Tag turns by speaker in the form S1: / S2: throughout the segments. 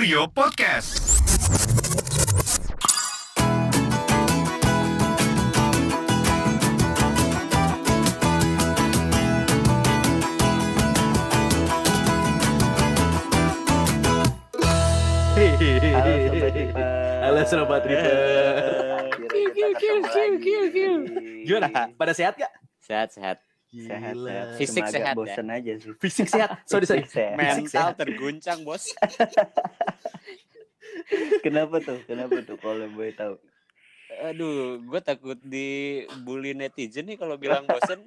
S1: Kurio Podcast.
S2: Halo Sobat Reaper.
S3: Kill, kill, kill, kill, kill.
S2: Gimana? Pada sehat gak?
S3: Sehat, sehat.
S4: Sehat,
S2: Gila.
S4: sehat.
S3: Fisik
S4: Cuma
S3: sehat ya?
S4: bosen aja sih.
S2: Fisik sehat. Sorry, sorry.
S4: Fisik sehat.
S2: Fisik
S3: Mental
S2: sehat.
S3: terguncang, Bos.
S4: Kenapa tuh? Kenapa tuh kalau boleh tahu?
S3: Aduh, gue takut dibully netizen nih kalau bilang bosen.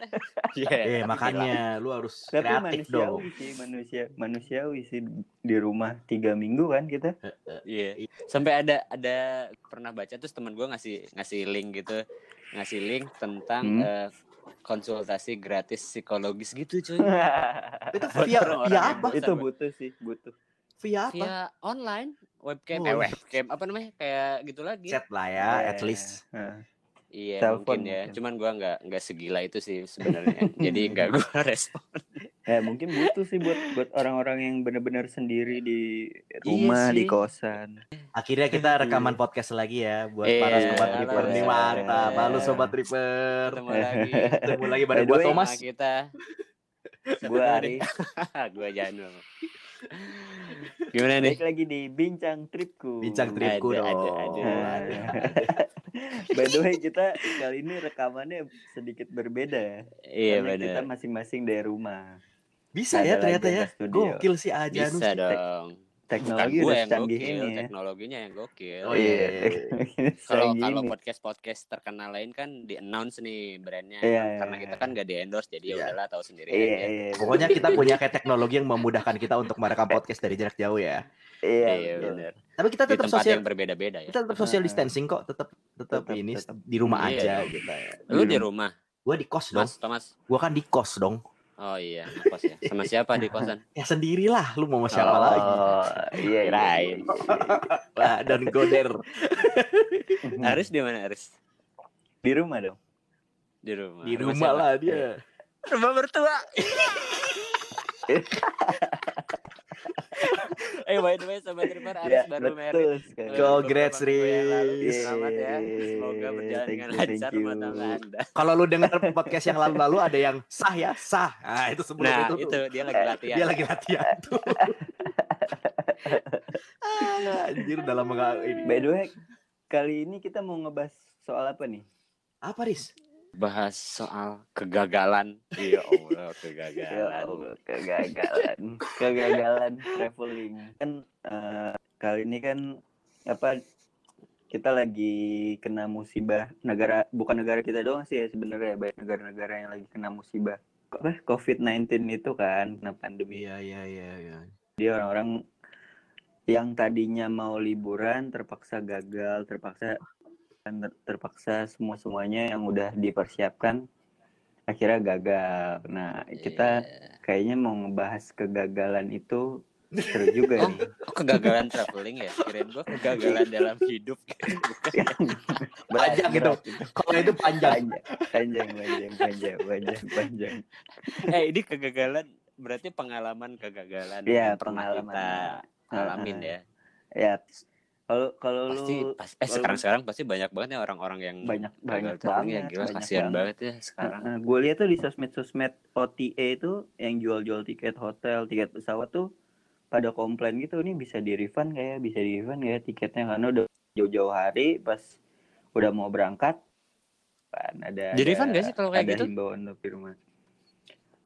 S3: Iya.
S2: Eh, makanya lu harus
S4: Tapi
S2: kreatif dong.
S4: sih, manusia manusiawi sih di rumah tiga minggu kan kita.
S3: Iya. Sampai ada ada pernah baca terus teman gue ngasih ngasih link gitu, ngasih link tentang
S4: Hmm.
S3: eh, konsultasi gratis psikologis gitu, cuy.
S2: Itu via via
S3: yang
S2: apa?
S4: Itu butuh sih, butuh.
S2: Via apa?
S3: Via online, webcam,
S2: Oh.
S3: eh webcam apa namanya? Kayak gitu lagi.
S2: Chat lah ya, at
S4: Eh,
S2: least.
S3: Iya
S4: Telepon
S3: mungkin ya.
S4: mungkin.
S3: Cuman gua nggak nggak segila itu sih sebenarnya. Jadi nggak gua respon.
S4: Eh mungkin butuh sih buat buat orang-orang yang benar-benar sendiri di rumah,
S3: Iya
S4: di kosan.
S2: Akhirnya kita rekaman podcast lagi ya buat
S3: Iya,
S2: para sobat
S3: halo,
S2: Reaper nih
S4: Sobat.
S2: mantap. Halo sobat Reaper.
S3: Ketemu lagi.
S2: Ketemu lagi bareng gua
S4: way,
S2: Thomas.
S3: Sama kita.
S4: Gua Ari.
S3: gua Janu. Gimana nih?
S4: Balik lagi di bincang tripku.
S2: Bincang tripku
S3: Ada,
S2: dong.
S3: ada, ada.
S4: By the way kita kali ini rekamannya sedikit berbeda ya.
S3: Iya
S4: Karena kita
S3: benar.
S4: masing-masing dari rumah.
S2: Bisa ya ternyata ya. Gokil sih aja
S3: Bisa dong. Bukan
S4: Teknologi
S3: gua
S4: udah
S3: yang gokil,
S4: ini ya.
S3: teknologinya yang gokil.
S2: Oh, iya.
S3: Kalau
S4: Secanggih
S3: kalau
S4: ini.
S3: podcast podcast terkenal lain kan di announce nih brandnya.
S4: Iya, iya,
S3: Karena kita
S4: iya.
S3: kan gak di endorse jadi ya
S2: Iya.
S3: udahlah tahu sendiri
S4: Iya,
S3: aja.
S4: iya.
S2: Pokoknya kita punya kayak teknologi yang memudahkan kita untuk merekam podcast dari jarak jauh ya.
S4: Iya,
S3: Iya
S4: betul.
S3: benar.
S2: Tapi kita tetap sosial
S3: yang berbeda-beda ya.
S2: kita tetap social distancing kok, tetap tetap
S4: Tetap,
S2: ini
S4: tetap.
S2: di rumah
S3: Iya
S2: aja
S3: dong.
S2: gitu ya.
S3: Lu di
S4: Belum.
S3: rumah,
S2: Gua di kos dong.
S3: Mas Thomas.
S2: Gua kan di kos dong.
S3: Oh iya, ngekos ya. Sama siapa di kosan?
S2: Ya sendirilah, lu mau sama siapa
S4: oh,
S2: lagi?
S4: Iya, iya.
S3: Kirain.
S2: Lah dan goder.
S3: Aris di mana Aris?
S4: Di rumah dong.
S3: Di rumah.
S2: Di
S3: Rumah
S2: rumah lah dia.
S3: Rumah mertua. eh by the way sobat River Aris
S4: Ya,
S3: baru eh,
S2: Congrats. Riz.
S3: Selamat ya. Semoga berjalan dengan lancar rumah tangga Anda.
S2: Kalau lu dengar podcast yang lalu-lalu ada yang sah ya, sah. Nah, itu sebelum
S3: Nah,
S2: itu,
S3: itu,
S2: tuh.
S3: dia lagi latihan.
S2: Dia lagi latihan tuh. anjir dalam ini.
S4: By the way, kali ini kita mau ngebahas soal apa nih?
S2: Apa, Riz?
S3: Bahas soal kegagalan. Ya Allah,
S4: Ya
S3: kegagalan.
S4: Allah, kegagalan, kegagalan traveling. Kan eh, kali ini kan apa kita lagi kena musibah negara bukan negara kita doang sih ya sebenarnya banyak negara-negara yang lagi kena musibah apa COVID-19 itu kan kena pandemi.
S2: Iya, iya, iya, iya.
S4: Jadi orang-orang yang tadinya mau liburan terpaksa gagal, terpaksa ter- terpaksa semua semuanya yang udah dipersiapkan akhirnya gagal. Nah kita
S3: Iya.
S4: kayaknya mau ngebahas kegagalan itu seru juga
S3: Oh,
S4: nih.
S3: oh, kegagalan traveling ya? Kirain gua kegagalan dalam hidup. Bukan.
S2: Panjang gitu. Kalau itu panjang.
S4: panjang, panjang, panjang, panjang, panjang, panjang.
S3: eh, ini kegagalan berarti pengalaman kegagalan
S4: Iya,
S3: yang pernah
S4: pengalaman.
S3: kita alamin ya.
S4: Ya, kalau kalau
S3: Pasti,
S4: lu
S3: pas- eh sekarang sekarang pasti banyak banget ya orang-orang yang
S4: banyak banyak
S3: ya
S4: banget,
S3: gila
S4: banyak
S3: kasihan
S4: banget.
S3: banget ya sekarang.
S4: gue lihat tuh di sosmed-sosmed OTA itu yang jual-jual tiket hotel, tiket pesawat tuh pada komplain gitu ini bisa di refund kayak bisa di refund ya tiketnya karena udah jauh-jauh hari pas udah mau berangkat kan ada
S3: Di
S4: ada-
S3: refund gak sih kalau kayak
S4: ada
S3: gitu?
S4: himbauan untuk di rumah.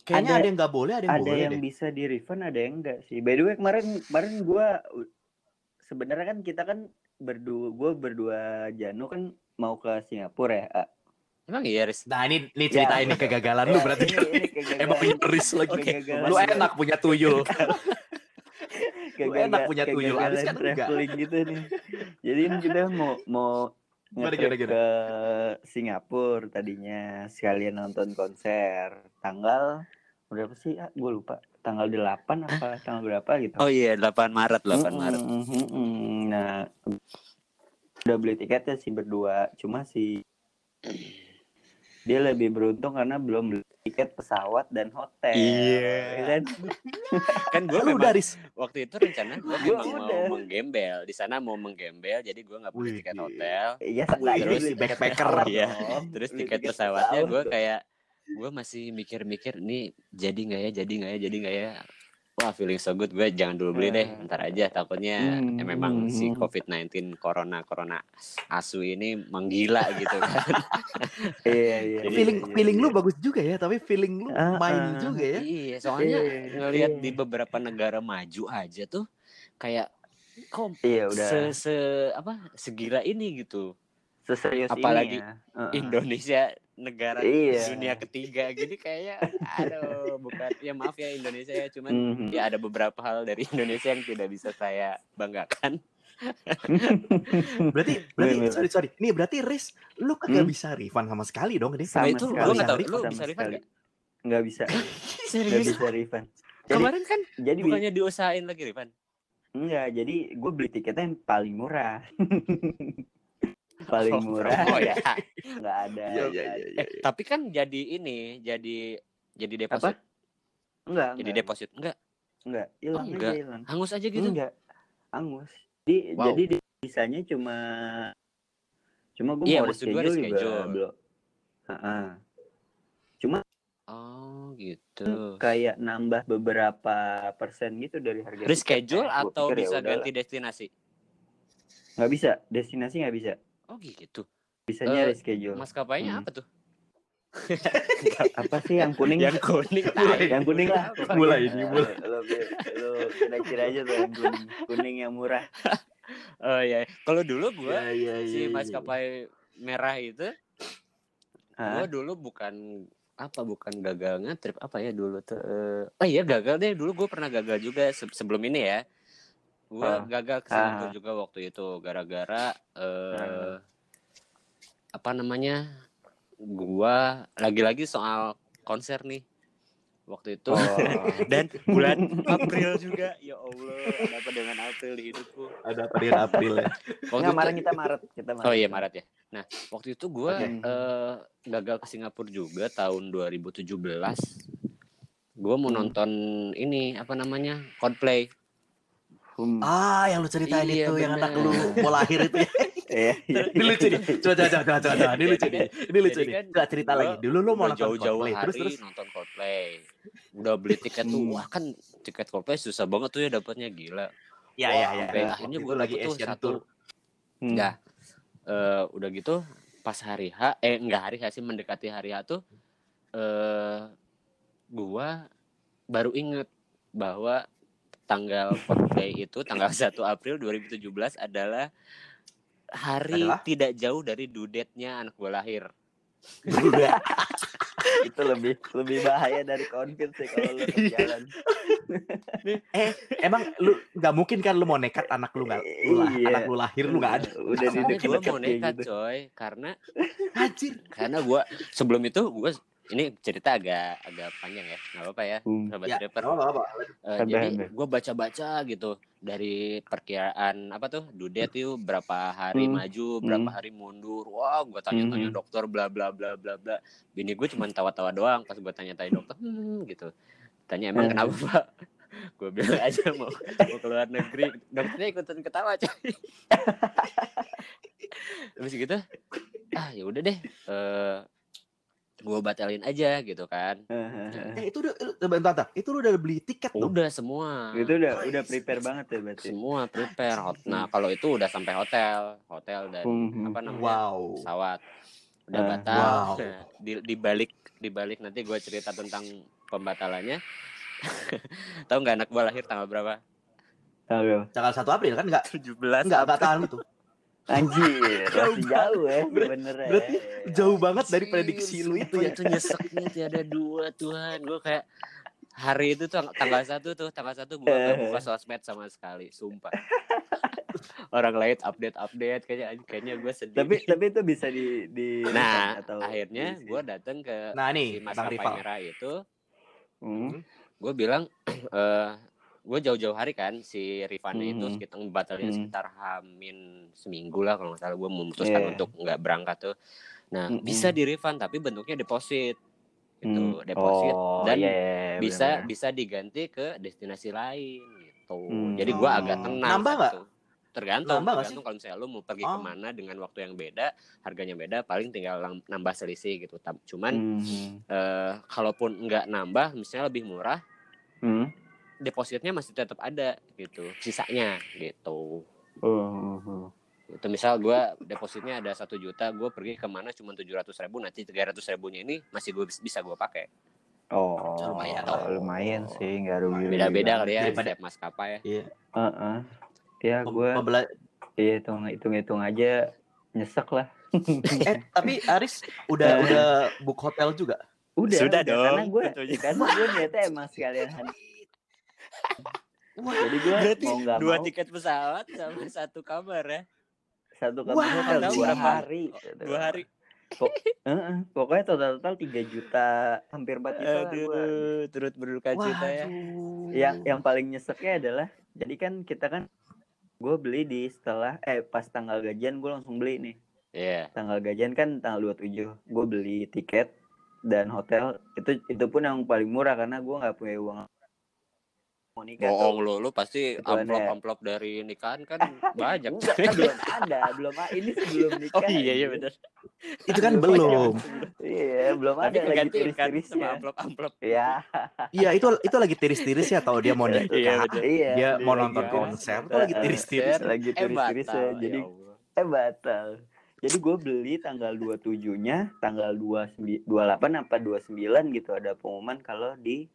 S2: Kayaknya
S4: Ada-
S2: ada, yang nggak boleh, ada yang
S4: ada
S2: boleh
S4: yang
S2: deh.
S4: bisa di refund ada yang enggak sih by the way kemarin kemarin gua u- sebenarnya kan kita kan berdua gua berdua Janu kan mau ke Singapura ya A.
S3: Emang iya, Riz?
S2: Nah, ini ini cerita
S4: Ya.
S2: ini kegagalan lu
S4: Ya,
S2: berarti.
S4: ini- ini kegagalan.
S2: Emang punya Riz lagi.
S4: Kegagalan.
S2: Lu enak punya tuyul.
S4: Kegagalan-
S2: enak punya tuyul, Aris kan enggak.
S4: gitu nih jadi ini kita mau mau
S2: Gimana,
S4: nge-trip
S2: gimana,
S4: ke Singapura tadinya sekalian nonton konser tanggal berapa sih ah, gue lupa tanggal 8 apa tanggal berapa gitu
S3: Oh iya, 8 Maret, 8
S4: Mm-mm,
S3: Maret.
S4: mm-mm. Nah, udah beli tiketnya sih berdua, cuma si dia lebih beruntung karena belum beli tiket pesawat dan hotel.
S3: Iya.
S4: Ya kan?
S3: kan gue memang
S2: Riz.
S3: waktu itu rencana gue mau
S4: udah.
S3: menggembel di sana mau menggembel jadi gue nggak beli
S2: Wih,
S3: tiket
S2: gila.
S3: hotel
S4: Iya,
S2: terus
S4: beli tiket
S2: backpacker.
S3: Iya.
S4: dong.
S3: terus
S4: Beli
S3: tiket pesawatnya
S4: pesawat
S3: gue kayak gue masih mikir-mikir nih jadi nggak ya jadi nggak ya jadi nggak ya wah feeling so good gue jangan dulu beli deh
S4: Hmm.
S3: ntar aja takutnya
S4: Hmm.
S3: eh, memang si
S4: Hmm.
S3: covid-19 corona corona asu ini menggila gitu kan
S4: Iya, iya.
S3: Jadi-
S2: feeling
S4: iya,
S2: feeling
S4: iya.
S2: lu bagus juga ya, tapi feeling lu
S4: Ah,
S2: main
S4: ah.
S2: juga ya.
S3: iya soalnya
S4: Iya,
S3: ngelihat
S4: iya.
S3: di beberapa negara maju aja tuh kayak kok
S4: Iya, udah
S3: se, se apa segila ini gitu
S4: seserius
S3: apalagi
S4: ini ya.
S3: Indonesia negara
S4: Iya.
S3: dunia ketiga gini kayaknya aduh bukan ya maaf ya Indonesia ya cuman
S4: Mhm.
S3: ya ada beberapa hal dari Indonesia yang tidak bisa saya banggakan
S2: Berarti berarti
S4: Bener.
S2: sorry sorry. Nih berarti Riz lu kagak
S4: Hmm?
S2: bisa refund sama sekali dong ini.
S4: Sama
S3: itu
S4: sekali.
S3: gue nggak tahu
S2: Bisa
S3: lu bisa refund
S4: sekali.
S3: nggak
S4: bisa. Nggak bisa refund. Jadi,
S3: kemarin kan
S4: jadi
S3: bukannya diusahain lagi refund
S4: enggak, jadi gue beli tiketnya yang paling murah. paling
S3: Oh,
S4: murah.
S3: promo ya
S4: Nggak ada. Nggak
S2: iya
S4: ada.
S2: iya.
S3: eh, tapi kan jadi ini jadi jadi deposit
S4: Enggak,
S3: jadi
S4: enggak.
S3: deposit enggak
S4: Enggak, hilang
S3: Oh, enggak.
S4: aja hilang.
S3: hangus aja gitu
S4: Enggak. Angus. Jadi
S3: Wow.
S4: jadi di- bisanya cuma cuma gue
S3: Iya,
S4: mau reschedule juga belum. Heeh.
S3: oh gitu
S4: Kayak nambah beberapa persen gitu dari harga
S3: reschedule
S4: Eh,
S3: atau
S4: ya
S3: bisa
S4: udahlah.
S3: ganti destinasi
S4: Nggak bisa, destinasi nggak bisa.
S3: Oh gitu
S4: Bisanya
S3: Eh,
S4: reschedule.
S3: maskapainya
S4: Hmm.
S3: apa tuh
S4: Apa sih yang kuning?
S3: yang kuning
S2: Mulai.
S4: yang kuning lah.
S2: Mulai ini, mulai.
S4: Lo, lo kira-kira aja tuh yang kuning. Kuning yang murah.
S3: Oh iya, kalau dulu gua
S2: Iya, iya,
S3: si
S2: iya, iya.
S3: maskapai merah itu, gua
S4: Hah?
S3: dulu bukan apa bukan gagal ngetrip apa ya dulu tuh. eh, oh iya gagal deh dulu gue pernah gagal juga se- sebelum ini ya. Gua
S4: Ah.
S3: gagal ke Singapura
S4: Ah.
S3: juga waktu itu gara-gara eh
S4: Ah.
S3: apa namanya? Gua lagi-lagi soal konser nih waktu itu
S4: Oh.
S3: dan bulan April juga ya Allah ada apa dengan April di hidupku
S2: Ada apa dengan April ya?
S3: waktu
S4: Nggak,
S3: itu-
S4: Maret kita Maret. Kita Maret.
S3: Oh iya Maret ya. Nah waktu itu gue
S4: Oke.
S3: eh, gagal ke Singapura juga tahun 2017. Gue mau
S4: Hmm.
S3: nonton ini apa namanya Coldplay.
S4: Hmm.
S2: Ah, yang lu ceritain
S3: Iya,
S2: itu yang
S3: bener.
S2: anak lu mau lahir itu ya.
S4: Iya, iya.
S2: Ini lucu nih. Coba coba coba coba coba. Ini lucu nih. Ini lucu nih.
S3: kan
S2: Coba cerita
S3: gua
S2: lagi. Dulu lu mau nonton
S3: jauh-jauh
S2: Coldplay
S3: hari
S2: terus terus.
S3: nonton Coldplay. Udah beli tiket tuh,
S4: Hmm.
S3: wah kan tiket Coldplay susah banget tuh ya dapatnya gila.
S2: Iya iya iya.
S3: akhirnya
S2: itu
S3: gue
S2: lagi
S3: tuh satu.
S2: Tour.
S4: Hmm.
S3: Eh, udah gitu pas hari H, eh enggak hari H sih mendekati hari H tuh eh gua baru inget bahwa tanggal Coldplay itu tanggal 1 April 2017 adalah hari
S2: Adalah?
S3: tidak jauh dari dudetnya anak gua lahir.
S4: itu lebih lebih bahaya dari covid sih kalau lu
S3: Iya.
S4: jalan.
S2: Emang lu nggak mungkin kan lu mau nekat anak lu nggak lu
S4: Iya.
S2: anak lu lahir lu nggak ada.
S4: Udah di deket
S3: gua mau nekat
S4: gitu.
S3: coy karena
S2: Anjir.
S3: karena gua sebelum itu gua ini cerita agak agak panjang ya nggak apa-apa ya
S4: Hmm.
S3: sahabat
S2: Ya,
S3: rapper
S2: apa apa.
S4: Santai,
S3: jadi gue baca-baca gitu dari perkiraan apa tuh dudet itu berapa hari
S4: Hmm.
S3: maju berapa
S4: Hmm.
S3: hari mundur wah gue tanya-tanya
S4: Hmm.
S3: dokter bla bla bla bla bla bini gue cuma tawa-tawa doang pas gue tanya-tanya dokter hmm, gitu tanya emang
S4: Hmm.
S3: kenapa pak gue bilang aja mau mau ke luar negeri dokternya ikutan ketawa coy habis gitu ah ya udah deh eh gue batalin aja gitu kan
S2: Eh itu udah bentar, bentar. Itu lu udah beli tiket dong.
S3: udah semua
S4: itu udah udah prepare banget ya berarti.
S3: semua prepare hot nah kalau itu udah sampai hotel hotel dan
S4: Hmm.
S3: apa namanya
S2: Wow.
S3: pesawat udah
S4: Ah,
S3: batal
S2: wow.
S3: Nah, di di balik di balik nanti gue cerita tentang pembatalannya tahu nggak anak gue lahir tanggal berapa?
S2: Tanggal 1 April kan enggak
S3: 17
S2: enggak enggak tahan itu.
S4: Anjir,
S2: Jauh
S4: masih jauh ya sebenarnya.
S2: Berarti jauh banget dari prediksi lu itu ya.
S3: itu nyeseknya tiada dua Tuhan gue kayak hari itu tuh tanggal satu tuh tanggal satu gue gak buka sosmed sama sekali sumpah orang lain update update kayaknya kayaknya gue sedih
S4: tapi tapi itu bisa di di
S3: nah
S4: atau
S3: akhirnya gue datang ke
S2: Nah
S3: si
S2: nih, Bang
S3: maskapai
S2: Rival.
S3: itu
S4: Hmm.
S3: gue bilang eh gue jauh-jauh hari kan si Rifana itu
S4: Mhm.
S3: sekitar batalnya
S4: Mhm.
S3: sekitar hamin seminggu lah kalau nggak salah gue memutuskan
S4: Iya.
S3: untuk nggak berangkat tuh Nah,
S4: Mm-mm.
S3: bisa di refund tapi bentuknya deposit. Gitu,
S4: Hmm.
S3: deposit
S4: Oh,
S3: dan
S4: iya, iya, iya,
S3: bisa
S4: benar-benar.
S3: bisa diganti ke destinasi lain gitu.
S4: Hmm.
S3: Jadi gua agak
S2: Oh.
S3: tenang.
S2: Nambah nggak?
S3: itu. Tergantung,
S2: Nambah
S3: tergantung kalau misalnya lu mau pergi
S2: Oh.
S3: ke mana dengan waktu yang beda, harganya beda, paling tinggal nambah selisih gitu. Cuman
S4: Hmm.
S3: eh, kalaupun nggak nambah, misalnya lebih murah,
S4: Hmm.
S3: Depositnya masih tetap ada gitu, sisanya gitu.
S4: Oh, oh,
S3: Itu misal gua depositnya ada satu juta, gue pergi ke mana cuma tujuh ratus ribu, nanti tiga ratus ribunya ini masih gue bisa gue pakai.
S4: oh.
S2: Lumayan.
S4: Oh, lumayan sih, nggak rugi.
S3: Beda-beda kali ya
S2: Daripada-
S3: setiap maskapai ya.
S2: Iya.
S4: Heeh. Ya,
S2: Pem-
S4: gue iya hitung hitung hitung aja nyesek lah.
S2: Eh, tapi Aris udah
S4: Eh.
S2: udah book hotel juga.
S4: Udah,
S3: Sudah
S4: udah,
S3: dong,
S4: karena gue karena gue niatnya emang sekalian
S2: Wah,
S4: jadi gue
S3: Berarti
S4: mau
S3: dua
S4: mau
S3: tiket pesawat sama satu kamar ya.
S4: satu kamar
S2: Wah,
S4: hotel
S3: tahu
S4: dua
S3: berapa?
S4: hari
S3: Dua hari.
S4: Heeh, pokoknya total total tiga juta hampir empat juta lah gua.
S3: Aduh, turut berduka cita ya.
S4: yang yang paling nyeseknya adalah jadi kan kita kan gue beli di setelah eh pas tanggal gajian gue langsung beli nih
S3: Iya.
S4: tanggal gajian kan tanggal 27 gue beli tiket dan hotel itu itu pun yang paling murah karena gue nggak punya uang nikah.
S3: Bohong lu, lu pasti
S4: Betulan ya.
S3: amplop-amplop dari nikahan kan banyak.
S4: Enggak, kan belum ada belum ini sebelum nikah
S3: Oh iya iya benar.
S2: Itu kan belum.
S4: iya belum
S3: Tapi
S4: ada lagi
S3: kan sama
S4: tiris-tirisnya
S3: amplop-amplop.
S4: ya
S2: Iya, itu itu lagi tiris-tiris ya tahu dia mau
S3: Iya,
S2: nikah.
S3: betul.
S4: iya
S2: Dia mau nonton
S3: kan.
S2: konser, tuh lagi tiris-tiris.
S4: lagi
S3: Eh
S4: jadi
S3: ya Allah.
S4: eh batal jadi gue beli tanggal 27 nya tanggal 29 28 apa 29 gitu ada pengumuman kalau di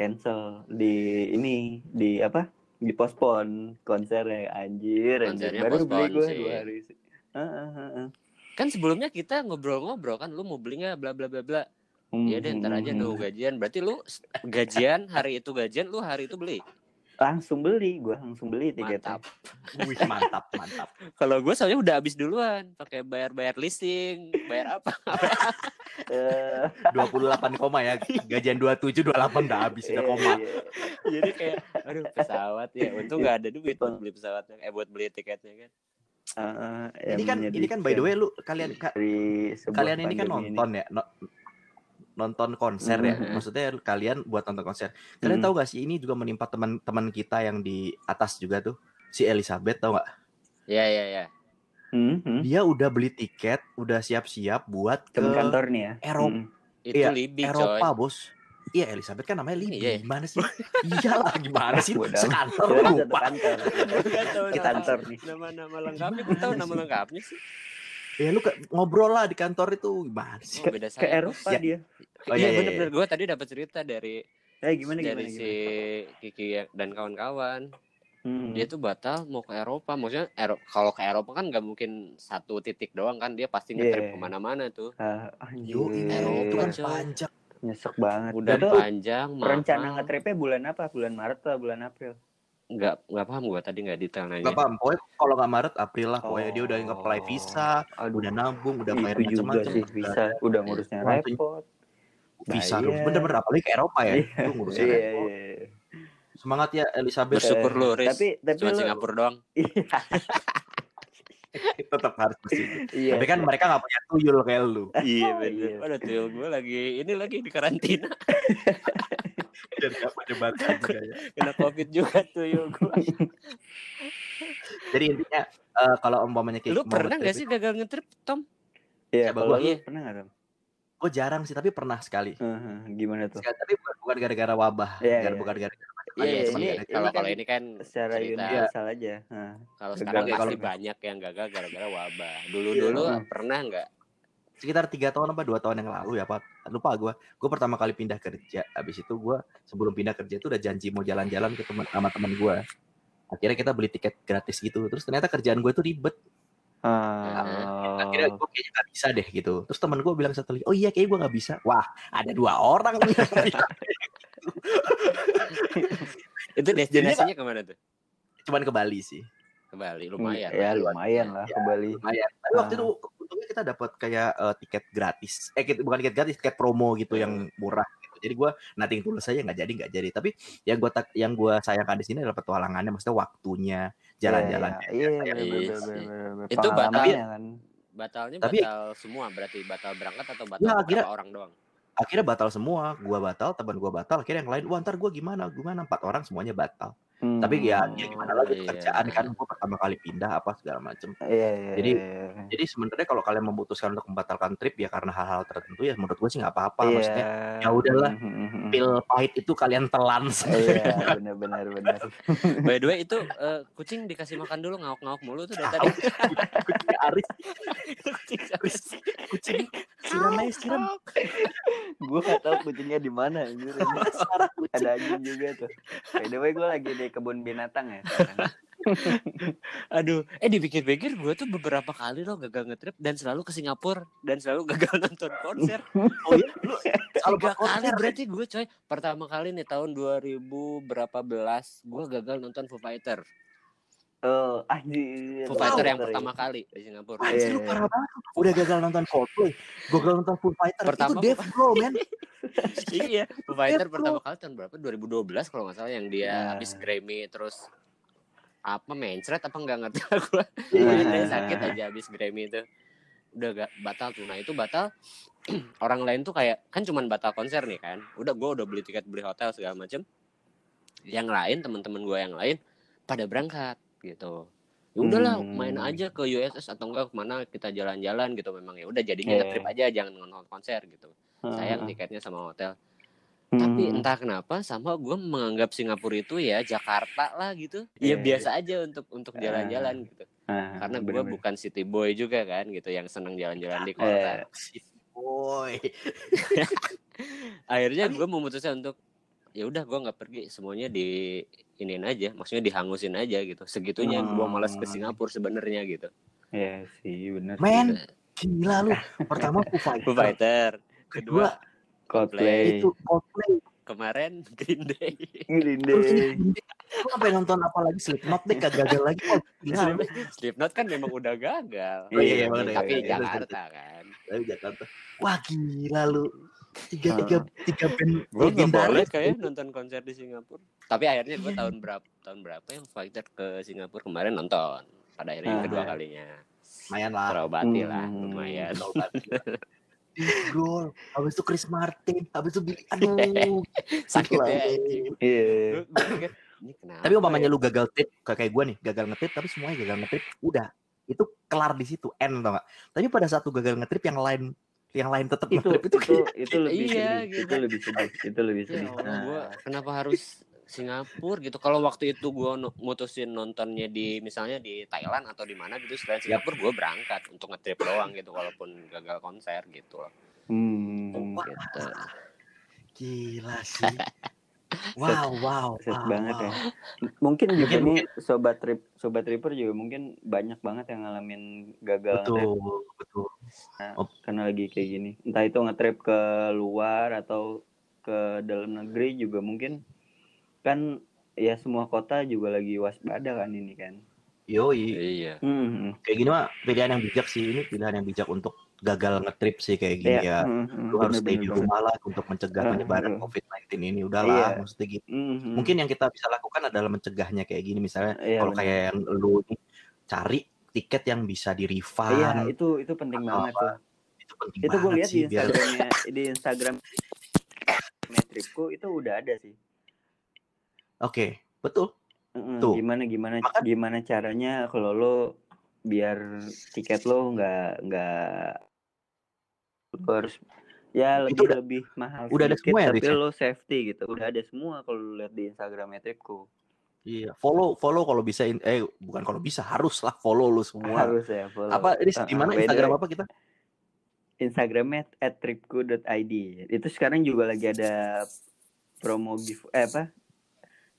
S4: cancel di ini di apa di postpone konsernya anjir anjir baru beli gue
S3: sih.
S4: dua hari sih Heeh, heeh.
S3: Kan sebelumnya kita ngobrol-ngobrol kan lu mau beli nggak bla bla bla bla. Iya deh ntar aja
S4: Hmm,
S3: nunggu gajian. Berarti lu gajian hari itu gajian lu hari itu beli.
S4: Langsung beli gue langsung beli tiketnya
S3: Mantap.
S2: Wih, mantap, mantap.
S3: Kalau gue soalnya udah habis duluan, pakai bayar-bayar leasing, bayar apa?
S4: Eh,
S2: 28 koma ya. Gajian 27 28 udah habis udah koma.
S4: iya.
S3: Jadi kayak aduh pesawat ya. Untung nggak ada duit buat beli pesawatnya, eh buat beli tiketnya kan.
S4: Heeh,
S2: Ini kan ini kan by the way lu kalian ka- kalian ini kan nonton ya no- nonton konser ya
S3: Mhm.
S2: maksudnya kalian buat nonton konser kalian
S4: Hmm.
S2: tahu gak sih ini juga menimpa teman-teman kita yang di atas juga tuh si Elizabeth tau gak
S3: Iya iya iya.
S4: Hmm, hmm.
S2: dia udah beli tiket udah siap-siap buat ke
S4: temen kantor nih ya
S2: Eropa.
S4: Hmm.
S3: Itu
S2: Iya,
S3: Libby
S2: Eropa
S3: coy.
S2: bos iya Elizabeth kan namanya Libby
S3: Iya.
S2: gimana sih iyalah gimana sih sekantor
S4: kan
S2: lupa
S4: kantor
S3: tahu
S4: Kita kantor nih.
S3: Nama-nama lengkapnya, gue tahu nama lengkapnya sih.
S2: Ya lu ke, ngobrol lah di kantor itu gimana sih
S3: Oh, beda
S4: ke
S3: saya.
S4: Eropa
S2: Ya.
S4: dia
S2: Oh,
S3: iya,
S2: iya, iya,
S3: bener-bener.
S2: iya.
S3: Gue tadi dapat cerita dari
S4: eh gimana gimana,
S3: dari si
S4: gimana?
S3: Kiki dan kawan-kawan.
S4: Hmm.
S3: Dia tuh batal mau ke Eropa. Maksudnya Ero- kalau ke Eropa kan nggak mungkin satu titik doang kan. Dia pasti nge-trip
S4: Iya.
S3: ke mana-mana tuh.
S4: Ah, anjir.
S3: Eropa,
S2: kan
S3: coy.
S2: panjang.
S4: nyesek banget
S3: Udah panjang,
S4: rencana
S3: mahal.
S4: nge-tripnya bulan apa bulan Maret atau bulan April
S3: Nggak, nggak paham gue tadi nggak detail nanya.
S2: Gak paham, pokoknya kalau nggak Maret, April lah. Pokoknya dia udah nge-apply
S4: Oh.
S2: visa,
S4: aduh
S2: udah nambung, udah bayar macam-macam.
S4: visa udah ngurusnya
S2: Langsung
S4: repot
S2: Visa,
S4: Bayar.
S2: aduh, bener-bener apalagi ke Eropa ya.
S4: Iya,
S2: Itu ngurusnya
S4: iya,
S2: repot.
S4: iya.
S2: Semangat ya Elizabeth.
S3: Bersyukur lu, Riz.
S4: tapi tapi
S3: Cuma
S4: lu-
S3: Singapura doang.
S2: Tetap harus ke situ.
S4: iya
S2: Tapi kan mereka nggak punya tuyul kayak lu.
S3: Iya
S4: bener.
S3: Waduh tuyul gue lagi ini lagi di karantina.
S2: Dan nggak punya batas juga ya.
S3: Kena covid juga tuyul gue.
S2: Jadi intinya eh, kalau umpamanya kayak
S3: Lu pernah nggak sih gagal ngetrip Tom?
S4: iya
S2: Coba
S4: kalau lu
S3: Iya.
S4: pernah nggak Ram?
S2: Gue jarang sih, tapi pernah sekali.
S4: Heeh, gimana tuh
S2: Sekali, tapi bukan, gara-gara wabah,
S4: Iya,
S2: Gar-
S4: iya.
S2: bukan gara-gara
S4: Iya,
S3: Iya
S4: ini- ini
S3: Kalau
S4: kan
S3: kalau ini kan
S4: secara
S3: cerita.
S4: universal aja Nah,
S3: Kalau sekarang pasti banyak yang gagal gara-gara wabah. Dulu-dulu
S4: Iya.
S3: pernah nggak?
S2: Sekitar tiga tahun apa dua tahun yang lalu ya Pak. Lupa gue. Gue pertama kali pindah kerja. Habis itu gue sebelum pindah kerja itu udah janji mau jalan-jalan ke teman sama teman gue. Akhirnya kita beli tiket gratis gitu. Terus ternyata kerjaan gue itu ribet.
S4: ah,
S2: Akhirnya gue kayaknya gak bisa deh gitu. Terus teman gue bilang satu lagi, oh iya kayaknya gue gak bisa. Wah ada dua orang.
S3: Itu destinasinya ke mana tuh?
S2: Cuman ke Bali sih.
S3: Ke Bali, lumayan.
S4: ya lumayan lah ke Bali
S2: Lumayan. Tapi waktu itu untungnya kita dapat kayak eh, tiket gratis. Eh kita- bukan tiket gratis, tiket promo gitu yang murah. Gitu. Jadi gue nating tulus saja nggak jadi nggak jadi. Tapi yang gue yang gue sayangkan di sini adalah petualangannya, maksudnya waktunya, jalan-jalan.
S4: iya iya
S2: Iya
S4: bener,
S3: sih.
S4: bener, bener, bener.
S3: Itu
S4: Pengalamannya
S3: batal.
S4: kan
S3: Batalnya
S2: Tapi-
S3: batal semua berarti batal berangkat atau batal
S2: Ya, akhirnya-
S3: orang doang?
S2: akhirnya batal semua gua batal teman gua batal akhirnya yang lain wah ntar gua gimana gimana empat orang semuanya batal
S4: Hmm.
S2: tapi ya, ya gimana lagi
S3: iya.
S2: kerjaan kan gua pertama kali pindah apa segala macem
S4: Iya, iya,
S2: Jadi-
S4: iya, iya.
S2: jadi sebenarnya kalau kalian memutuskan untuk membatalkan trip ya karena hal-hal tertentu ya menurut gua sih nggak apa-apa
S4: Iya.
S2: maksudnya ya udahlah.
S4: Hmm, hmm, hmm.
S2: pil pahit itu kalian telan
S4: Iya, benar benar benar.
S3: By the way itu eh, kucing dikasih makan dulu ngauk-ngauk mulu tuh dari tadi.
S2: kucing Aris
S3: kucing
S2: Aris kucing siram aja siram
S4: gue gak tahu kucingnya di mana anjir. Ada anjing juga tuh. By the way gue lagi di kebun binatang ya.
S3: Aduh, eh dipikir-pikir gue tuh beberapa kali loh gagal ngetrip dan selalu ke Singapura dan selalu gagal nonton konser.
S2: oh iya lu kalau
S3: Tiga kali
S2: konser
S3: berarti gue coy. Pertama kali nih tahun 2000 berapa belas gue gagal nonton Foo Fighter.
S4: Oh, anjir.
S3: Foo Fighter yang
S4: Sorry.
S3: pertama kali di Singapura.
S4: Iya,
S2: lu
S4: iya.
S2: parah banget. Udah gagal nonton Coldplay, gagal nonton Foo Fighter.
S3: Pertama
S2: itu Dave Grohl, man.
S3: iya, Foo Fighter
S2: Death
S3: pertama kali tahun berapa? 2012 kalau nggak salah yang dia
S4: Nah.
S3: habis Grammy terus apa mencret apa enggak ngerti
S2: iya,
S3: dia
S4: iya.
S3: sakit aja habis Grammy itu. Udah gak batal tuh. Nah, itu batal orang lain tuh kayak kan cuman batal konser nih kan. Udah gue udah beli tiket, beli hotel segala macem. Yang lain teman-teman gue yang lain pada berangkat gitu. Ya udahlah
S4: Hmm.
S3: main aja ke USS atau enggak ke mana kita jalan-jalan gitu memang ya udah jadinya
S4: Iya.
S3: nge-trip aja jangan nonton konser gitu sayang
S4: Heeh.
S3: tiketnya sama hotel
S4: Hmm.
S3: tapi entah kenapa sama gue menganggap Singapura itu ya Jakarta lah gitu ya
S4: Iya,
S3: biasa aja untuk untuk jalan-jalan gitu
S4: Ah,
S3: karena gue bukan city boy juga kan gitu yang seneng jalan-jalan di kota
S2: Boy.
S3: akhirnya gue memutuskan untuk ya udah gue nggak pergi semuanya di iniin aja maksudnya dihangusin aja gitu segitunya gue malas ke
S4: Hmm.
S3: Singapura sebenarnya gitu
S4: Iya sih bener.
S2: Men, gila lu. Pertama Foo Fighter,
S3: Foo Fighter
S2: kedua
S4: Coldplay.
S2: itu Coldplay.
S3: kemarin Green Day
S4: Green Day.
S2: Lu sampai nonton apa lagi Slipknot deh kagak gagal lagi. Oh, gila. lu.
S3: Slipknot kan memang udah gagal
S2: Oh, iya, iya,
S4: Iya,
S3: tapi
S2: iya, iya,
S3: Jakarta kan
S2: Dari Jakarta. Wah gila lu. Tiga tiga tiga band
S3: gue nggak boleh
S2: legendaris.
S3: kayak nonton konser di Singapura tapi akhirnya gue tahun berapa tahun berapa yang fighter ke Singapura kemarin nonton pada akhirnya yang
S4: Ah.
S3: kedua kalinya
S2: Lumayan lah.
S3: terobati lah
S4: Hmm.
S3: lumayan
S2: Grohl, habis itu Chris Martin, habis itu Billy. Aduh.
S3: sakit
S2: Gila.
S3: ya.
S4: Iya.
S3: Ini kenapa
S2: Tapi umpamanya
S3: ya?
S2: lu gagal trip kayak gue nih, gagal ngetrip tapi semuanya gagal ngetrip, udah itu kelar di situ, end tau gak? Tapi pada saat lu gagal ngetrip yang lain yang lain tetap
S4: Itu itu
S2: itu
S4: itu lebih
S3: Iya,
S4: sedih.
S3: gitu.
S4: Itu lebih sedih. Itu lebih
S3: ya
S4: sedih.
S3: Allah
S4: Nah,
S3: gua kenapa harus Singapura gitu kalau waktu itu gue mutusin nontonnya di misalnya di Thailand atau di mana gitu selain Singapura gue berangkat untuk ngetrip doang gitu walaupun gagal konser gitu loh
S4: Hmm.
S2: Wah,
S3: gitu
S2: gila sih. Wow, wow,
S4: Set
S2: wow,
S4: banget
S2: wow.
S4: ya. Mungkin juga
S2: Mungkin-
S4: nih sobat trip sobat tripper juga mungkin banyak banget yang ngalamin gagal ngetrip
S2: Betul, betul.
S4: karena lagi kayak gini. Entah itu ngetrip ke luar atau ke dalam negeri juga mungkin kan ya semua kota juga lagi waspada kan ini kan.
S2: Yoi,
S3: iya
S4: Hmm.
S2: kayak gini mah pilihan yang bijak sih ini pilihan yang bijak untuk gagal ngetrip sih kayak gini ya.
S4: Iya. hmm, hmm,
S2: Lu harus stay di rumah lah untuk mencegah
S4: Hmm,
S2: penyebaran
S4: hmm.
S2: COVID-19 ini. Udahlah,
S4: Iya.
S2: maksudnya gitu.
S4: Hmm, hmm.
S2: Mungkin yang kita bisa lakukan adalah mencegahnya kayak gini misalnya
S4: Iya,
S2: kalau kayak yang lu nih, cari tiket yang bisa di refund.
S4: Iya, itu itu penting banget tuh.
S2: itu penting
S4: Itu gue lihat di Instagramnya di Instagram metripku itu udah ada sih.
S2: Oke, betul. Tuh.
S4: Gimana gimana
S2: Maka-
S4: gimana caranya kalau lo biar tiket lo nggak nggak lo harus ya lebih
S2: udah-
S4: lebih mahal
S2: udah ada semua ya,
S4: tapi
S2: Rich, ya?
S4: lo safety gitu udah ada semua kalau lo lihat di Instagram metripku
S2: Iya, follow follow kalau bisa eh bukan kalau bisa harus lah follow lu semua.
S4: harus ya follow.
S2: Apa ini di mana Instagram
S4: way,
S2: apa kita?
S4: Instagramnya at tripku.id itu sekarang juga lagi ada promo give eh apa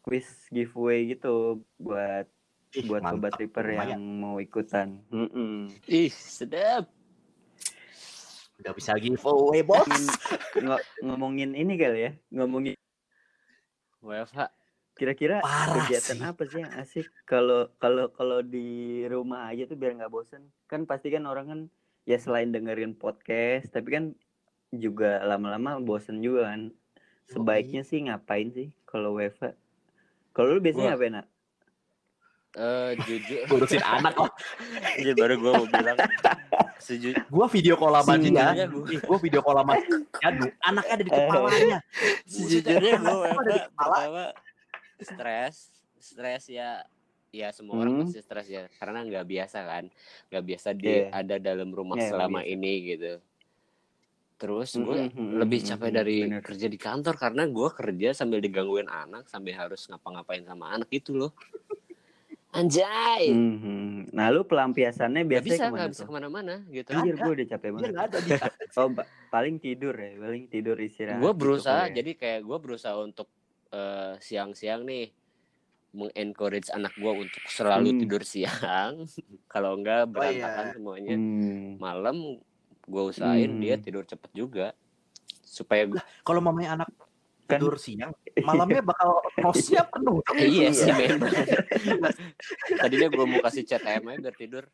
S4: quiz giveaway gitu buat
S2: Ih,
S4: buat
S2: mantap,
S4: sobat tripper
S2: lumayan.
S4: yang mau ikutan. Mm-mm.
S3: ih sedap
S2: Udah bisa giveaway, bos.
S4: Ngo- ngomongin ini kali ya, ngomongin
S3: WFH
S4: kira-kira kegiatan
S2: sih.
S4: apa sih yang asik kalau kalau kalau di rumah aja tuh biar nggak bosen. Kan pasti kan orang kan ya selain dengerin podcast, tapi kan juga lama-lama bosen juga kan. Sebaiknya sih ngapain sih kalau WFH? Kalau lu biasanya
S3: Wah.
S4: ngapain, Nak?
S3: Eh jujur
S2: Ngurusin anak kok.
S3: Iya baru gue mau bilang Seju-
S2: Gua video call sama dia.
S3: Gue
S2: gua video call sama Janu. Anaknya ada di kepalanya.
S3: sejujurnya gue
S2: Anaknya ada di kepala.
S3: pertama stres stres ya ya semua orang
S4: Hmm.
S3: pasti stres ya karena nggak biasa kan nggak biasa di
S4: Iya.
S3: ada dalam rumah
S4: nggak
S3: selama
S4: biasa.
S3: ini gitu terus gue
S4: Mm, mm, mm,
S3: lebih
S4: mm,
S3: capek
S4: mm,
S3: dari
S4: bener.
S3: kerja di kantor karena gue kerja sambil digangguin anak sambil harus ngapa-ngapain sama anak gitu loh anjay
S4: Mhm. Nah, lu pelampiasannya biasanya
S3: bisa
S4: ke mana
S3: nggak bisa
S4: ke
S3: mana-mana gitu
S4: Anjir, gue udah capek banget.
S2: ada.
S4: Oh, ba- paling tidur ya, paling tidur istirahat.
S3: gue
S4: gitu
S3: berusaha
S4: ya.
S3: jadi kayak gue berusaha untuk eh, siang-siang nih mengencourage anak gue untuk selalu
S4: Hmm.
S3: tidur siang kalau enggak berantakan
S2: iya.
S3: semuanya
S4: Hmm.
S3: malam gue usahain
S4: Hmm.
S3: dia tidur cepet juga supaya gua-
S2: Kalau mamanya anak
S4: Kan-
S2: tidur siang, malamnya bakal rosnya penuh.
S3: iya sih
S4: Iya.
S3: memang tadinya gue mau kasih chat em aja biar tidur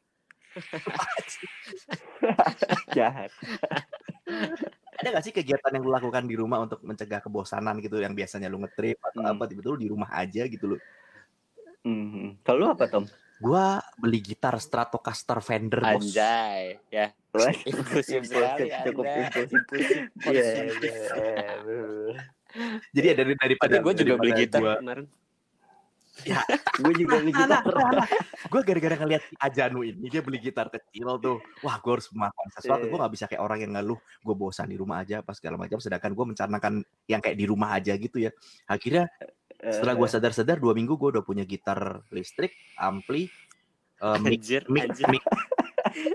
S4: Jahat.
S2: Ada gak sih kegiatan yang lu lakukan di rumah untuk mencegah kebosanan gitu yang biasanya lu ngetrip atau
S4: Hmm.
S2: apa tiba-tiba lu di rumah aja gitu lu.
S4: Mhm. Kalau lu apa, Tom?
S2: Gua beli gitar Stratocaster Fender bos.
S3: anjay ya inklusif sekali
S4: cukup impulsif.
S3: impulsif
S4: Iya, iya, bener.
S2: Jadi ya dari daripada
S3: gue juga beli gitar
S2: gua-
S3: kemarin
S4: Gue juga beli gitar.
S2: gue gara-gara ngeliat Ajanu ini dia beli gitar kecil tuh wah gue harus melakukan sesuatu
S4: Iya.
S2: gue nggak bisa kayak orang yang ngeluh gue bosan di rumah aja pas segala macam sedangkan gue mencanangkan yang kayak di rumah aja gitu ya akhirnya setelah gue sadar-sadar dua minggu gue udah punya gitar listrik ampli eh, mic
S3: anjir
S2: mic
S3: anjir
S2: mic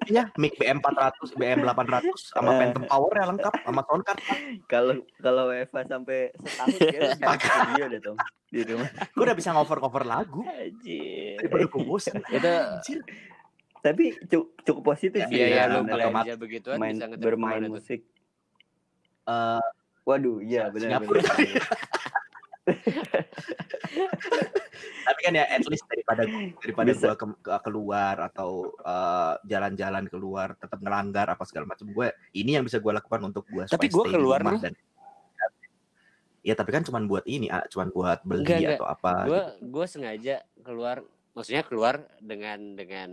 S2: Iya, mic BM 400, BM 800 sama
S4: Eh.
S2: Phantom Power ya lengkap sama sound card.
S4: kalau kalau Eva sampai setahun ya lu bikin studio deh, Tom. Di rumah.
S2: Gue udah bisa ngover-ngover lagu
S3: anjir
S2: daripada gue bosan.
S3: itu
S2: Anjir.
S4: Tapi cu- cukup positif sih.
S3: Iya ya
S2: Iya,
S3: lu belanja begituan
S4: main
S3: bisa
S4: bermain
S3: tuh?
S4: musik.
S2: Eh,
S4: Waduh, iya benar
S2: Singapura.
S4: benar.
S2: tapi kan ya at least daripada daripada
S4: Bisa.
S2: gue ke, ke- keluar atau eh, jalan-jalan keluar tetap ngelanggar apa segala macam gue ini yang bisa gue lakukan untuk gue
S3: Tapi gua keluar loh.
S2: dan ya tapi kan cuman buat ini ah, cuman buat beli
S3: Enggak, enggak.
S2: atau apa
S3: gue
S2: gitu.
S3: gue sengaja keluar maksudnya keluar dengan dengan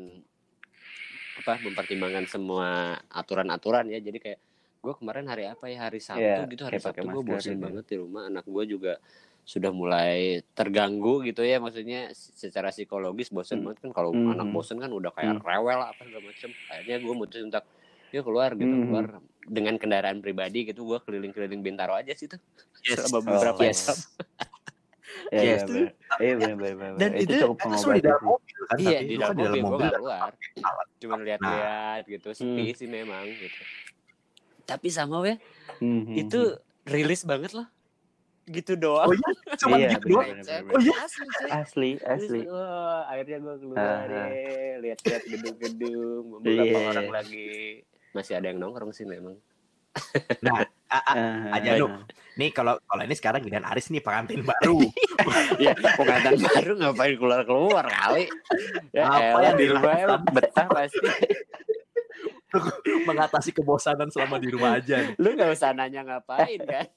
S3: apa mempertimbangkan semua aturan-aturan ya jadi kayak gue kemarin hari apa ya hari Sabtu
S4: Iya,
S3: gitu hari Sabtu gue bosen
S4: gitu.
S3: banget di rumah anak gue juga sudah mulai terganggu gitu ya maksudnya secara psikologis bosen
S4: Hmm.
S3: banget kan kalau
S4: Hmm.
S3: anak bosen kan udah kayak
S4: Hmm.
S3: rewel apa segala macem akhirnya gue mutusin untuk yuk keluar gitu
S4: Hmm.
S3: keluar dengan kendaraan pribadi gitu gue keliling-keliling Bintaro aja sih tuh
S2: Yes.
S3: selama
S4: Oh,
S3: beberapa
S2: yes.
S3: jam
S4: Iya,
S2: Yes.
S4: benar. Iya, benar benar benar.
S2: dan
S4: itu
S2: itu,
S4: cukup
S2: di
S4: pengobatan
S2: dalam
S4: sih.
S2: mobil kan
S3: Iya di dalam
S2: kan di dalam
S3: mobil gue
S2: mobil
S3: keluar Cuma lihat-lihat gitu Sepi
S4: Hmm.
S3: sih memang gitu Tapi sama ya
S4: Mhm.
S3: Itu rilis banget loh Gitu doang.
S2: Oh iya cuman
S4: Iya,
S2: gitu doang? oh iya.
S3: Asli
S4: asli asli.
S3: Rilis, wah, Akhirnya gue keluar
S4: Ah.
S3: deh. Lihat-lihat gedung-gedung Beberapa
S4: Iya.
S3: orang lagi. Masih ada yang nongkrong sih memang.
S2: Nah
S4: Ah,
S2: Aja, Nuk.
S4: ah.
S2: nih kalau kalau ini sekarang Gideon Aris nih pengantin baru.
S3: Ya pengantin baru ngapain keluar-keluar kali? Ya
S2: Apa yang
S3: di rumah emang betah pasti.
S2: Mengatasi kebosanan selama di rumah aja nih.
S3: Lu gak usah nanya ngapain kan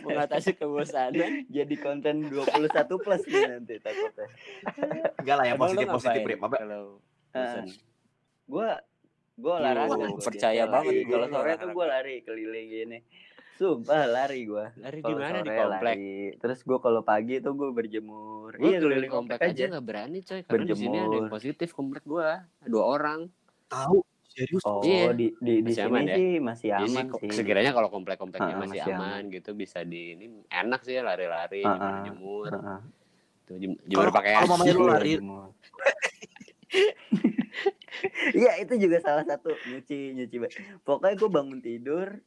S3: Mengatasi kebosanan
S4: Jadi konten 21 plus nih nanti takutnya.
S2: enggak lah
S3: lu
S2: positif positif. Apa-
S3: Kalau
S4: Ah.
S3: bosan?
S4: Gua gua
S3: Yuh,
S4: olahraga.
S3: percaya
S4: Biasa
S3: banget
S4: lari.
S3: gua
S4: Kalau sore tuh gua lari keliling gini. Sumpah lari gua.
S3: Lari di mana di komplek?
S4: lari. Terus gua kalau pagi tuh gua berjemur.
S3: Gue
S4: iya
S3: keliling komplek aja nggak berani coy karena di sini ada yang positif komplek gua dua orang.
S2: tahu serius
S4: Oh,
S3: Iya.
S4: di di di
S3: Masih
S4: sini
S3: aman ya?
S4: sih masih
S3: Jadi sih
S4: aman sih.
S3: sekiranya kalau komplek-kompleknya
S4: Ah,
S3: masih,
S4: masih
S3: aman, gitu bisa di ini enak sih ya lari-lari,
S4: Ah, ah.
S3: jemur,
S4: Heeh.
S3: tuh jem- jemur
S2: Kalau-
S3: pakaian.
S2: kalau mamanya lu
S4: Iya,
S2: lari.
S4: Iya itu juga salah satu nyuci nyuci pokoknya gue bangun tidur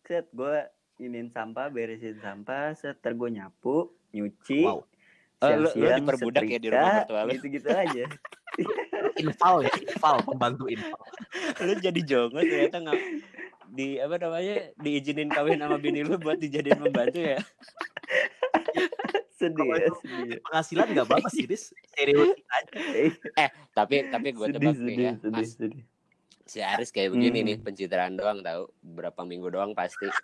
S4: set gue inin sampah beresin sampah set ter gue nyapu nyuci
S2: wow
S3: Oh, lu- lu
S4: siang-siang
S3: diperbudak ya di rumah
S4: setrika,
S3: mertua lu?
S4: gitu-gitu aja
S2: infal ya? Infal pembantu infal.
S3: Lu jadi jongo ternyata nggak di apa namanya diizinin kawin sama bini lu buat dijadiin pembantu ya.
S4: sedih ya sedih
S2: penghasilan nggak apa-apa sih aja.
S4: Eh,
S3: Tapi tapi gue tebak
S4: sedih
S3: nih ya,
S4: sedih
S3: Mas,
S4: sedih.
S3: si Aris kayak begini
S4: Hmm.
S3: nih pencitraan doang tahu? Berapa minggu doang pasti.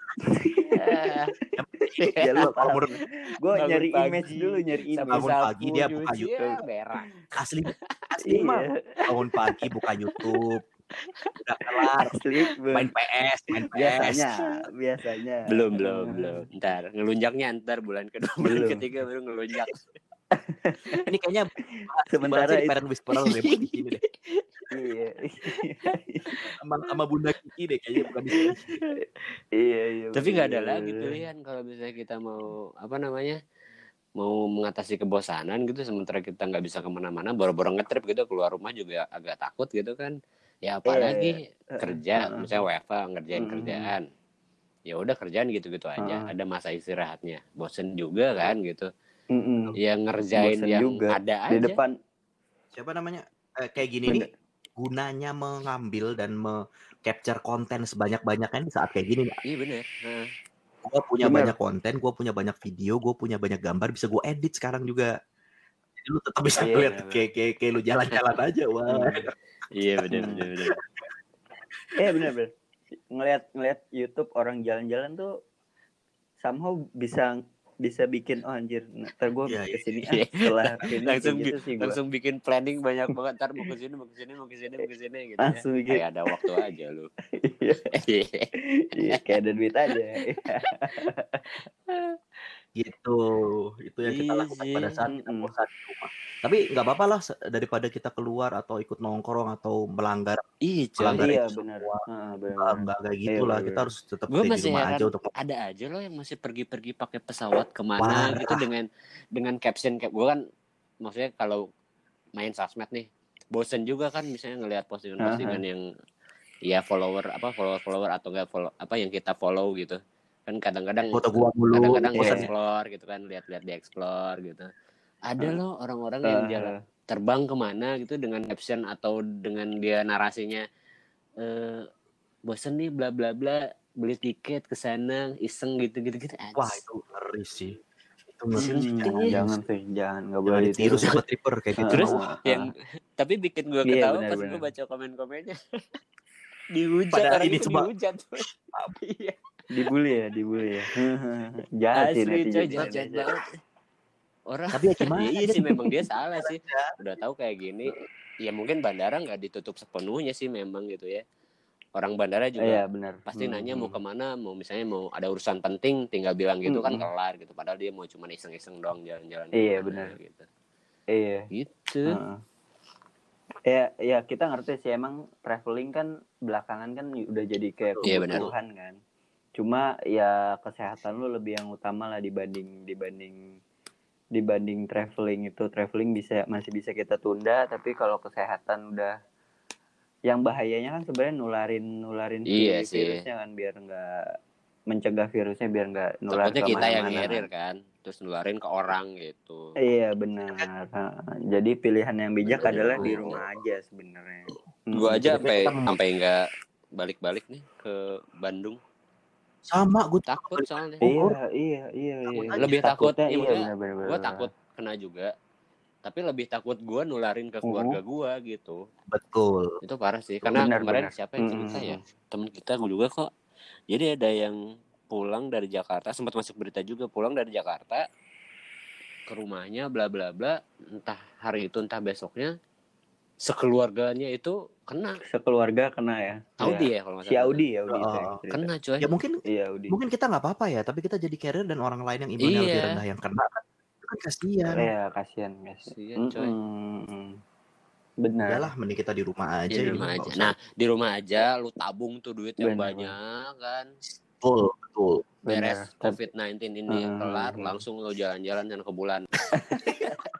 S3: Eh,
S4: ya lu
S2: Umur-
S4: gue nyari
S3: pagi,
S4: image dulu nyari image.
S2: Bangun pagi dia buka YouTube.
S3: ya, berak.
S2: Asli asli mah.
S4: Iya
S2: bangun pagi buka YouTube. Udah kelar.
S4: Asli,
S2: main PS main PS
S4: biasanya, biasanya.
S3: belum belum belum. Ntar ngelunjaknya ntar bulan kedua bulan
S4: Belum.
S3: ketiga baru ngelunjak.
S2: Ini kayaknya
S4: Sementara itu,
S2: Parent Whisperer deh di sini deh.
S4: Iya,
S2: sama sama Bunda Kiki deh kayaknya bukan di sini.
S4: Iya, iya.
S3: tapi nggak ada lagi pilihan kalau misalnya kita mau apa namanya mau mengatasi kebosanan gitu sementara kita nggak bisa ke mana-mana boro-boro ngetrip gitu keluar rumah juga agak takut gitu kan ya apalagi kerja
S4: Heeh.
S3: misalnya WFA ngerjain
S4: Mm-mm.
S3: kerjaan ya udah kerjaan gitu-gitu aja
S4: Heeh.
S3: ada masa istirahatnya bosen juga kan gitu
S4: Mm-mm.
S3: ya ngerjain
S4: Bosen
S3: yang
S4: juga.
S3: ada
S4: Di
S3: aja
S4: depan,
S2: siapa namanya Eh, kayak gini nih gunanya mengambil dan me-capture konten sebanyak-banyaknya di saat kayak gini
S3: iya bener Heeh.
S2: Gue punya
S4: Bener.
S2: banyak konten, gue punya banyak video, gue punya banyak gambar, bisa gue edit sekarang juga. Jadi lu tetap bisa
S4: Iya,
S2: ngeliat
S3: bener.
S2: kayak, kayak, kayak lu jalan-jalan aja, wah.
S3: iya bener bener bener
S4: eh bener bener. Ngeliat ngeliat YouTube orang jalan-jalan tuh somehow bisa bisa bikin oh anjir ntar gue
S2: Iya, iya.
S4: ke sini ah,
S3: Iya.
S4: setelah ini
S3: langsung
S4: gitu sih gua.
S3: langsung bikin planning banyak banget ntar mau ke sini mau ke sini mau ke sini mau ke sini gitu ya.
S4: langsung bikin
S3: kayak ada waktu aja lu
S4: Iya, iya, kayak ada duit aja
S2: Gitu. Itu yang kita
S3: Iya
S2: lakukan pada saat kita bosan di rumah. Tapi nggak apa-apa lah daripada kita keluar atau ikut nongkrong atau melanggar
S3: coy
S2: Melanggar
S4: iya
S2: itu
S4: benar
S2: semua.
S4: Heeh,
S2: nggak kayak
S4: Iya,
S2: gitu lah.
S4: bener.
S2: Kita harus tetap stay di rumah aja untuk
S3: ada aja loh yang masih pergi-pergi pakai pesawat ke mana
S2: Parah.
S3: gitu dengan dengan caption kayak gue kan maksudnya kalau main sosmed nih bosen juga kan misalnya ngelihat postingan-postingan yang ya follower apa follower follower atau enggak follow apa yang kita follow gitu kan kadang-kadang
S2: foto gua mulu.
S3: kadang-kadang bosen explore gitu kan lihat-lihat di explore gitu. Ada loh orang-orang yang
S4: Eh,
S3: jalan terbang ke mana gitu dengan caption atau dengan dia narasinya eh bosen nih bla bla bla beli tiket ke sana iseng gitu gitu gitu
S2: Wah itu ngeri sih. Itu ngeri
S4: Hmm, jangan,
S3: Iya.
S4: jangan sih, jangan, nggak boleh
S2: ditiru sama tripper kayak gitu.
S3: Terus yang tapi bikin gue
S4: Iya,
S3: ketawa
S4: benar,
S3: pas
S4: benar.
S3: gue baca komen-komennya. Dihujat
S2: Padahal
S3: orang
S2: ini
S3: itu
S2: cuma-
S3: dihujat. Iya
S4: dibully ya, dibully ya. Jahat sih netizen.
S3: jahat jahat banget orang
S2: Tapi ya gimana?
S3: iya sih memang dia salah sih udah tahu kayak gini ya mungkin bandara nggak ditutup sepenuhnya sih memang gitu ya orang bandara juga
S4: Iya benar.
S3: pasti
S4: Hmm,
S3: nanya mau
S4: hmm.
S3: ke mana mau misalnya mau ada urusan penting tinggal bilang gitu kan
S4: Mm-mm.
S3: kelar gitu padahal dia mau cuma iseng-iseng doang jalan-jalan
S4: Iya, benar.
S3: gitu
S4: Iya.
S3: gitu
S4: Heeh. Ya, ya kita ngerti sih emang traveling kan belakangan kan udah jadi kayak
S3: Iya, benar.
S4: kebutuhan kan. Cuma ya kesehatan lu lebih yang utama lah dibanding dibanding dibanding traveling itu traveling bisa masih bisa kita tunda tapi kalau kesehatan udah yang bahayanya kan sebenarnya nularin nularin
S3: Iya sih.
S4: virusnya kan biar nggak mencegah virusnya biar nggak nular
S3: takutnya
S4: ke
S3: kita yang
S4: mana-mana.
S3: ngerir kan terus nularin ke orang gitu
S4: Iya benar. Jadi pilihan yang bijak
S3: Benar.
S4: adalah di rumah aja sebenarnya. Hmm.
S3: gua aja
S2: Tapi
S3: sampai sampai nggak balik-balik nih ke Bandung
S2: Sama gue
S3: takut soalnya.
S4: Iya, iya, iya, iya.
S3: Lebih takut
S4: Takutnya
S3: iya,
S4: iya
S3: maksudnya
S4: benar-benar.
S3: gue takut kena juga tapi lebih takut gue nularin ke keluarga gue gitu.
S2: Betul.
S3: itu parah sih karena
S4: Benar,
S3: kemarin
S4: benar.
S3: siapa yang
S4: Mm,
S3: cerita
S4: mm,
S3: ya temen kita gue juga kok. Jadi ada yang pulang dari Jakarta sempat masuk berita juga pulang dari Jakarta ke rumahnya bla bla bla entah hari itu entah besoknya sekeluarganya itu kena
S4: Sekeluarga kena ya.
S3: Audi
S4: Iya.
S3: ya kalau
S4: Si Audi ya Audi
S2: Oh.
S4: cerita.
S3: kena coy
S2: Ya mungkin
S4: Iya Audi.
S2: mungkin kita nggak apa-apa ya, tapi kita jadi carrier dan orang lain yang imunnya lebih
S3: Iya.
S2: rendah yang kena kan itu kan kasihan.
S4: Iya kasihan kasihan.
S3: Kasihan, coy.
S4: Mm-mm. Benar.
S2: Udahlah, mending kita di rumah aja.
S3: Iya, di rumah aja nah di rumah aja lu tabung tuh duit yang
S4: Benar,
S3: banyak kan
S2: betul, betul.
S3: beres
S4: Benar.
S3: COVID-19 ini
S4: Hmm.
S3: kelar langsung lo jalan-jalan dan ke bulan